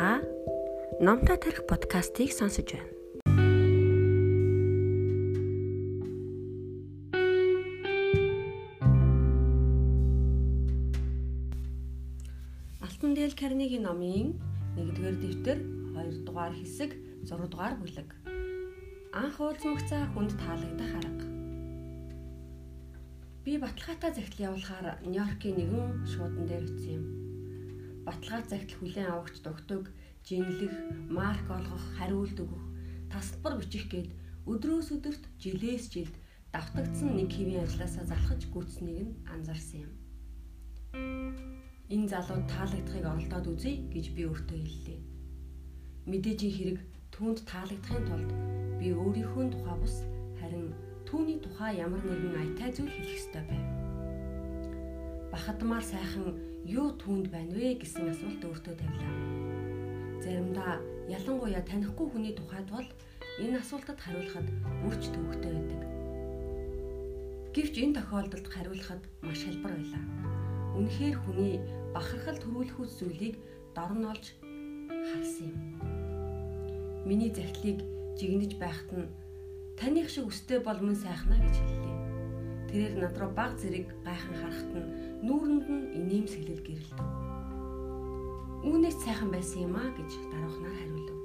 Та Номтой тарих подкастыг сонсож байна. Алтан дээл Карнегийн номын 1-р дэвтэр 2 дугаар хэсэг 6 дугаар бүлэг. Анх уулзмагцаа хүнд таалагдах арга. Би баталгаатай захидал явуулахаар Нью-Йоркийн нэгэн шуудан дээр үтсэн юм. Баталгаа захидал хүлээн авахч дугтуг, жинлэх, марк олгох, хариулт өгөх, тасалбар бичих гээд өдрөөс өдөрт жилээс жилд давтагдсан нэг хэвийн ажилласаа залхаж гүйтснийг нь анзаарсан юм. Энэ залуу таалагдахыг оролдоод үзье гэж би өөртөө хэллээ. Мэдээж хэрэг түүнд таалагдахын тулд би өөрийнхөө тухай бус харин түүний тухай ямар нэгэн аятай зүйл хэлэх ёстой байв. Бахадмаар сайхан юу түүнд байна вэ гэсэн асуулт өөртөө тавилаа. Заримдаа ялангуяа танихгүй хүний тухайд бол энэ асуултад хариулахад үрч төвөгтэй байдаг. Гэвч энэ тохиолдолд хариулахад маш хялбар байлаа. Үнэхээр хүний бахархал төрүүлэх зүйлийг дор нь олж харсан юм. Миний захидлыг жигнэж байхад нь таних шиг өстэй бол мөн сайхна гэж хэллээ. Тэрээр над руу баг зэрэг гайхан харахад нь нүүрэнд нь инээмсэглэл гэрэлдэв. Үүнээс сайхан байсан юм а гэж даруухнаар хариулв.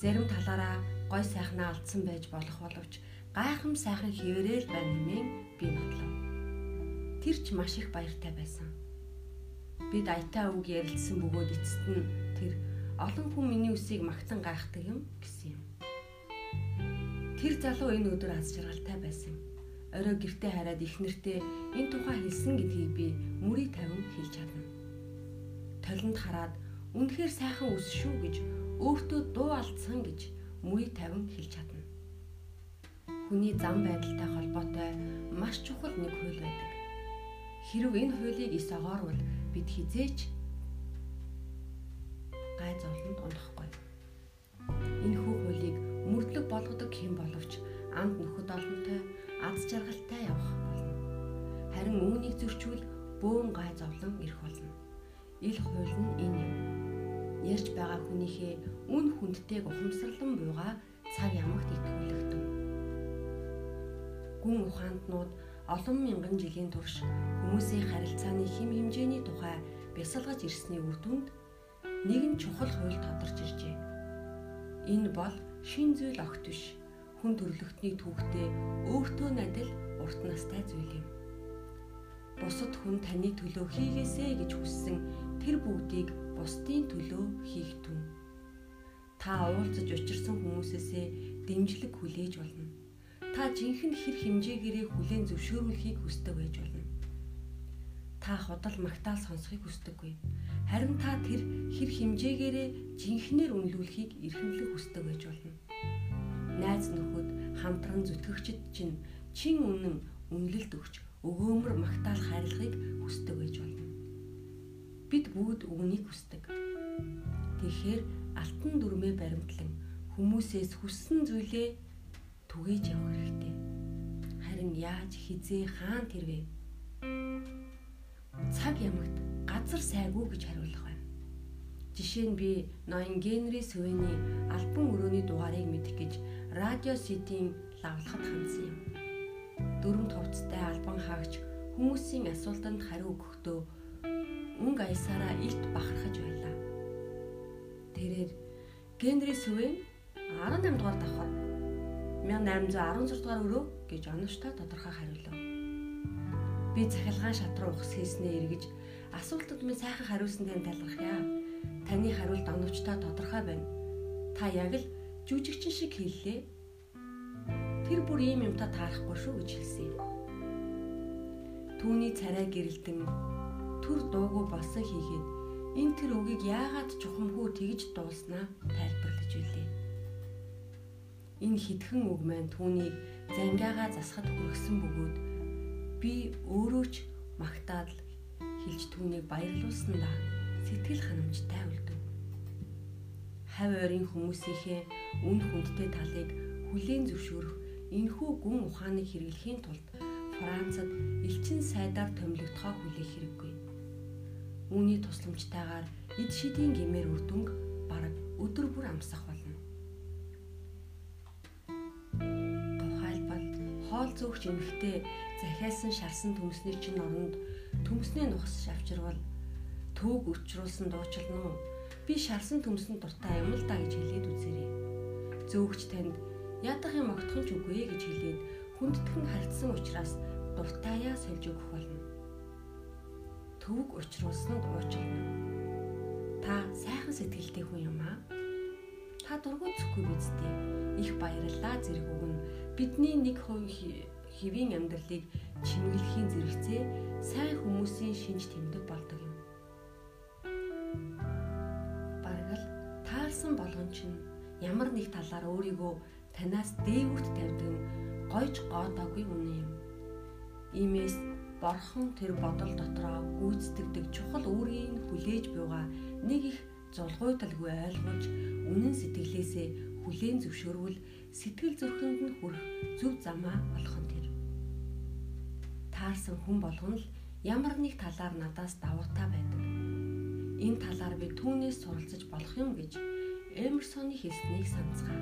Зарим талаараа гой сайхнаа алдсан байж болох боловч гайхам сайхан хിവэрэл байна нэмэн би бодлоо. Тэр ч маш их баяртай байсан. Бид аятаа үг ярилцсан бөгөөд эцэст нь тэр олон хүн миний үсийг магтан гайхдаг юм гэсэн юм. Тэр залуу энэ өдөр аз жаргалтай байсан. Орой гэртээ хараад их нэртээ энэ тухай хэлсэн гэдгийг би мөрий тавин хэлж чадна. Толинд хараад үнэхээр сайхан үс шүү гэж өөртөө дуу алдсан гэж мөрий тавин хэлж чадна. Хүний зам байдалтай холбоотой маш чухал нэг хууль байдаг. Хэрв энэ хуулийг ис огоорвол бид хизээч гай зовлонд унахгүй. Энэ хуулийг мөрдлөг болгодог хэм боловч амд нөхөд олонтой аз жаргалтай явах болно. Харин үүнийг зөрчвөл бөөн гай зовлон ирэх болно. Ил хууль нь энэ юм. Ярьж байгаа хүнийхээ үн хүндтэйг ухамсарлан буйгаа цаг ямагт итгүүлэгдэв. Гүн ухаантнууд олон мянган жилийн турш хүмүүсийн харилцааны хим хэмжээний тухай бясалгаж ирсний үр дүнд нэгэн чухал хууль тодорч иржээ. Энэ бол шин зүйл огт биш. Хүн төрлөختний түүхтэй өөртөө надад урт настай зүйл юм. Бусад хүн таны төлөө хийгээсэ гэж хүссэн тэр бүгдийг бусдын төлөө хийх түн. Та уулзаж учирсан хүмүүсээсээ дэмжлэг хүлээж болно. Та жинхэнэ хэр хэмжээгээрээ хүлээн зөвшөөрүүлэхийг хүсдэг байж болно. Та худал магтаал сонсхийг хүсдэггүй. Харин та тэр хэр хэмжээгээрээ жинхнэр үнэлүүлэхийг эрхэмлэх хүсдэг байж болно. Найз нөхөд хамтран зүтгэгчд чинь чин үнэн үнэлэлт өгч өгөөмөр магтаал хайрлахыг хүсдэг байж болно. Бид бүгд үүнийг хүсдэг. Тэгэхээр алтан дүрмээ баримтлан хүмүүсээс хүссэн зүйлээ түгээж явах хэрэгтэй. Харин яаж хизээ хаан тэрвэ? Цаг ямагт газар сайгүй гэж хариулах байна. Жишээ нь би ноён Генри Сувений альбом өрөөний дугаарыг мэдэх гэж радио сетийн лавлахад хандсан юм. Дөрөв товцтой альбом хаагч хүмүүсийн асуултанд хариу өгөхдөө өнгө аясаараа илт бахархаж байлаа. Тэрээр Генри Сувен 18 дугаар давхар 1816 дугаар өрөө гэж оновчтой тодорхой хариулав. Би цахилгаан шат руу ухс хийснээ эргэж асуултад минь сайхан хариулсан дээр талархъя. Таны хариулт оновчтой тодорхой байна. Та яг л жүжигчин шиг хэллээ. Тэр бүр ийм юмтай таарахгүй шүү гэж хэлсэн юм. Түүний царай гэрэлтэн төр дуугүй болсон хийгээд энэ тэр үгийг яагаад чухамгүй тэгж дуулснаа тайлбарлаж үлээ. Энэ хитгэн үг маань түүнийг зангиагаа засахад хүргэсэн бөгөөд би өөрөө ч магтаал хэлж түүнийг баярлуулсан да сэтгэл ханамжтай үлдээ 50-20-ын хүмүүсийнхээ үнд хүндтэй талыг хүлээн зөвшөөрөх энэхүү гүн ухааныг хэрэглэхийн тулд Францад элчин сайдаар томилогдохоо хүлээх хэрэггүй. Үүний тусламжтайгаар эд шидийн гэмээр үрдөнг бараг өдөр бүр амсах болно. Тухайлбал хоол зөөгч эмэгтэй захиалсан шарсан төмсний чин оронд төмсний нухас шавчрвал түүг өчрүүлсэн дуучлан нь би шарсан төмсөн дуртай юм л да гэж хэлээд үзээрэй. Зөөгч танд ядах юм огтхон ч үгүй гэж хэлээд хүндтгэн харьцсан учраас дуртаяа сольж өгөх болно. Төвөг учруулсанд уучлана. Та сайхан сэтгэлтэй хүн юм аа. Та дургуутсахгүй биз дээ. Их баярлалаа зэрэг өгнө. Бидний нэг хувь хэвийн амьдралыг чимэглэхийн зэрэгцээ сайн хүмүүсийн шинж тэмдэг болдог юм. Таарсан болгон чинь ямар нэг талаар өөрийгөө танаас дээгүрт тавьдаг гойж гоодоогүй үнэ юм. Иймээс борхон тэр бодол дотроо гүйцэтгэдэг чухал үүргийг хүлээж буйгаа нэг их зулгуйталгүй ойлгож үнэн сэтгэлээсээ хүлээн зөвшөөрвөл сэтгэл зүрхэнд нь хүрэх зөв замаа болох нь тэр. Таарсан хүн болгоно л ямар нэг талаар надаас давуутай байдаг. Энэ талаар би түүнээс суралцаж болох юм гэж Эмерсоны хэлснийг санацгаа.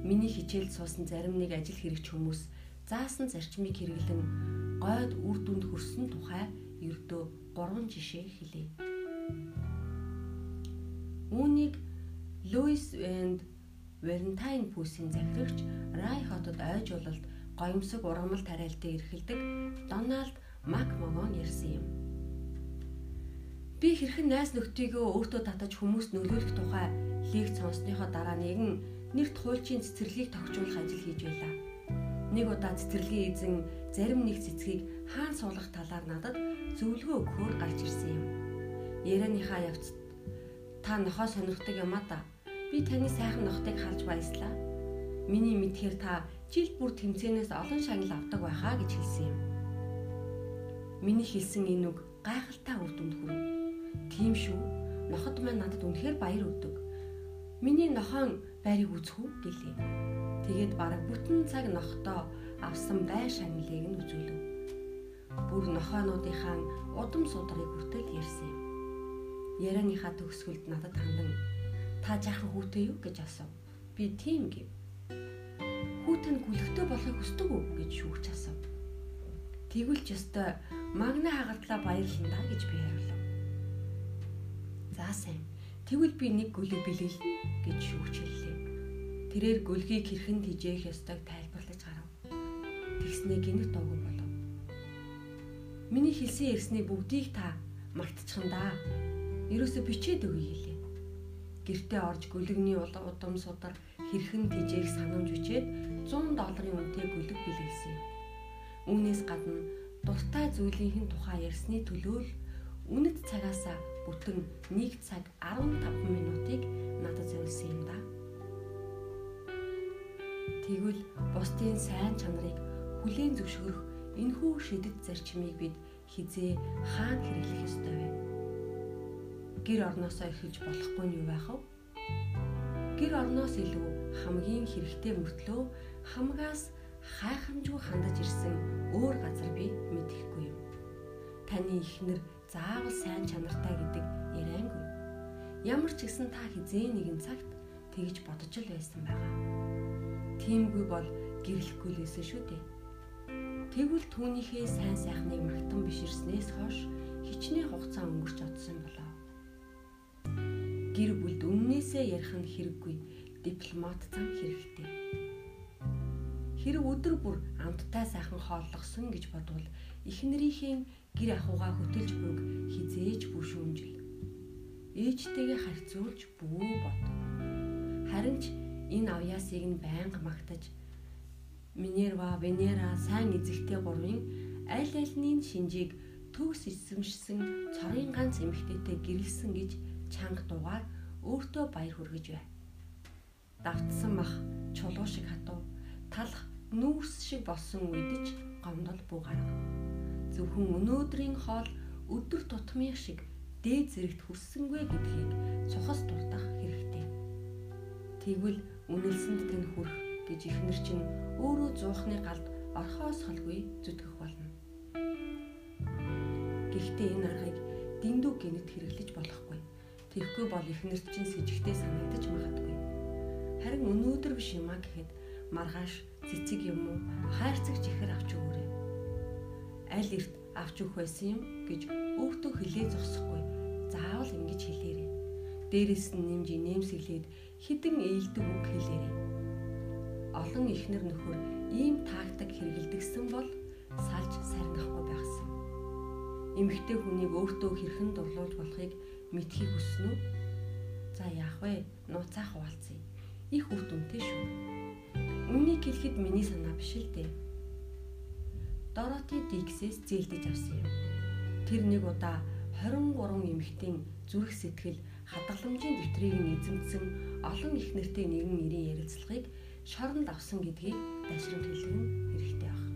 Миний хичээлд суусан зарим нэг ажил хэрэгч хүмүүс заасан зарчмыг хэрэглэн гойд үр дүнд хүрсэн тухай ердөө 3 жишээ хэлье. Үүнийг Луис энд Валентайн пүүсийн захирагч Рай хотод ойж бололд гоёмсог ургамал тариалтай эрхэлдэг Дональд Макмогон ярьсан юм. Би хэрхэн найз нөхдийгөө өөртөө татаж хүмүүст нөлөөлөх тухай лекц сонссныхоо дараа нэгэн нэрт хуульчийн цэцэрлэгийг тогтжуулах ажил хийж байлаа. Нэг удаа цэцэрлэгийн эзэн зарим нэг цэцгийг хаан суулгах талаар надад зөвлөгөө өгөхөөр гарч ирсэн юм. Ярианыхаа явц та нохоо сонирхдаг юм а да. Би таны сайхан нохтыг харж баярлаа. Миний мэдхээр та жил бүр тэмцээнээс олон шагнал авдаг байхаа гэж хэлсэн юм. Миний хэлсэн энэ үг гайхалтай үр дүнд хүрв. Тийм шүү. Ноход маань надад үнэхээр баяр өгдөг. Миний нохоон байрыг үзэх үү гэлээ. Тэгээд бараг бүтэн цаг нохтоо авсан бай шагналыг нь үзүүлв. Бүр нохоонуудынхаа удам судрыг хүртэл ярьсан юм. Ярианыхаа төгсгөлд надад хандан та жаахан хүүтэй юу гэж асуув. Би тийм гэв. Хүүтэн гүлгтэй болохыг хүсдэг үү гэж шүүгч асуув. Тэгвэл ч ёстой магна хагардлаа баярлалаа гэж би хариулав. За сайн. Тэгвэл би нэг гүлийг бэлгэлнэ гэж шүүгч хэллээ. Тэрээр гүлгийг хэрхэн тижээх ёстойг тайлбарлаж гарав. Тэгснээ гинт дуугүй болов. Миний хэлсэн ярьсныг бүгдийг та мартчихандаа. Ерөөсө бичээд өгье хэлээ. Гэртээ орж гүлэгний удам судар хэрхэн тижээх санамж бичээд 100 долларын үнэтэй гүлэг бэлгэлсэн юм. Үүнээс гадна дуртай зүйлийн тухай ярьсны төлөө л үнэт цагаасаа бүтэн 1 цаг 15 минутыг надад зориулсан юм да. Тэгвэл бусдын сайн чанарыг хүлээн зөвшөөрөх энэхүү шидэт зарчмыг бид хизээ хаана хэрэглэх ёстой вэ? Гэр орноосоо эхэлж болохгүй нь юу байх вэ? Гэр орноос илүү хамгийн хэрэгтэй мөртлөө хамгаас хайхамжгүй хандаж ирсэн өөр газар би мэдэхгүй юм. Таны ихнэр заавал сайн чанартай гэдэг яриангүй. Ямар ч гэсэн та хизээ нэгэн цагт тэгж бодож л байсан байгаа. Тиймгүй бол гэрлэхгүй л байсан шүү дээ. Тэгвэл түүнийхээ сайн сайхныг магтан биширснээс хойш хичнээн хугацаа өнгөрч одсон болоо. Гэр бүлд үннээсээ ярих нь хэрэггүй дипломат зам хэрэгтэй. Хэрэг өдөр бүр амттай сайхан хооллогсон гэж бодвол эхнэрийнхээ гэр ахуйгаа хөтөлж буйг хизээж бүр шүүмжил. Ээжтэйгээ харьцуулж бүү бод. Харин ч энэ авьяасыг нь байнга магтаж Минерва, Венера сайн эзэгтэй гурвын аль альнийн шинжийг төгс эзэмшсэн цорын ганц эмэгтэйтэй гэрэлсэн гэж чанга дугаар өөртөө баяр хүргэж бай. Давтсан мах чулуу шиг хатуу талах нүүрс шиг болсон ч гомдол буу гарга. Зөвхөн өнөөдрийн хоол өдөр тутмын шиг дээд зэрэгт хүрсэнгүй гэдгийг цухас дурдах хэрэгтэй. Тэгвэл үнэлсэнд тань хүрэх гэж ихнэр чинь өөрөө зуухны галд орхоос холгүй зүтгэх болно. Гэхдээ энэ аргыг дэндүү гинэт хэрэглэж болохгүй. Тэгэхгүй бол эхнэрт чинь с ิจ гтэй санагдаж магадгүй. Харин өнөөдөр биш юм а гэхэд маргааш цэцэг юм уу хайрцагч ихэр авч өгөөрэй. Аль эрт авч өгөх байсан юм гэж өвтөө хилээ зогсохгүй. Заавал ингэж хэлээрэй. Дээрээс нь нэмж нэмсэглээд хідэн ээлдэг үг хэлээрэй. Олон ихнэр нөхөр ийм тактик хэрэгэлдэгсэн бол салж сарнахгүй байгсан. Эмэгтэй хүнийг өөртөө хэрхэн дурлуулж болохыг мэдхийг хүснэ үү? За яах вэ? Нууцаах хуваалцъя. Их дүнтэй шүү. Үннийг хэлэхэд миний санаа биш л дээ. Дороти Диксээс зээлдэж авсан юм. Тэр нэг удаа 23 эмэгтэйн зүрх сэтгэл хадгаламжийн дэвтрийг нь эзэмдсэн олон их нэртэй нэгэн нэрийн ярилцлагыг шоронд авсан гэдгийг дашрамт хэлэх нь хэрэгтэй баг.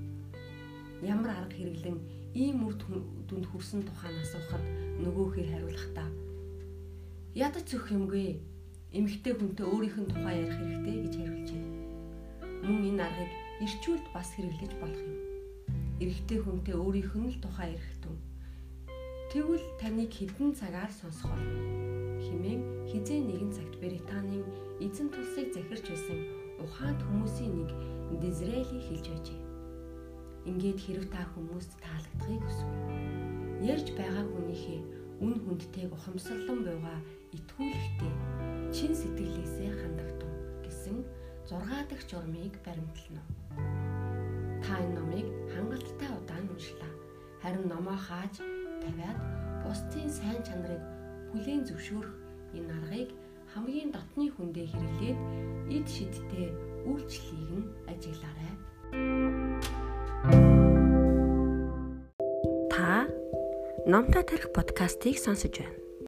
Ямар арга хэрэглэн ийм үр дүнд хүрсэн тухайн асуухад нөгөөхөр хариулахдаа ядаж зөх юмгүй эмэгтэй хүнтэй өөрийнх нь тухай ярих хэрэгтэй гэж хариулжээ. Мөн энэ аргыг ирчүүлд бас хэрэглэж болох юм. Эрэгтэй хүнтэй өөрийнх нь л тухай тун. Тэгвэл таныг хэдэн цагаар сонсох болно. Химэн хизээ нэгэн цагт Британийн эзэн тулсыг захирч байсан ухаанд хүмүүсийн нэг Дизрели хэлж байжээ. Ингээд хэрв та хүмүүст таалагдахыг хүсвэл ярьж байгаа хүнийхээ үн хүндтэйг ухамсарлан буйгаа итгүүлэхдээ чин сэтгэлээсээ хандагдав гэсэн 6 дахь журмыг баримтлана. Харин номоо хааж тавиад бусдын сайн чанарыг хүлээн зөвшөөрөх энэ аргыг хамгийн дотны хүндээ хэрэглээд эд шидтэй үйлчлэлийг нь ажиглаарай. Та Номтой тарих подкастыг сонсож байна.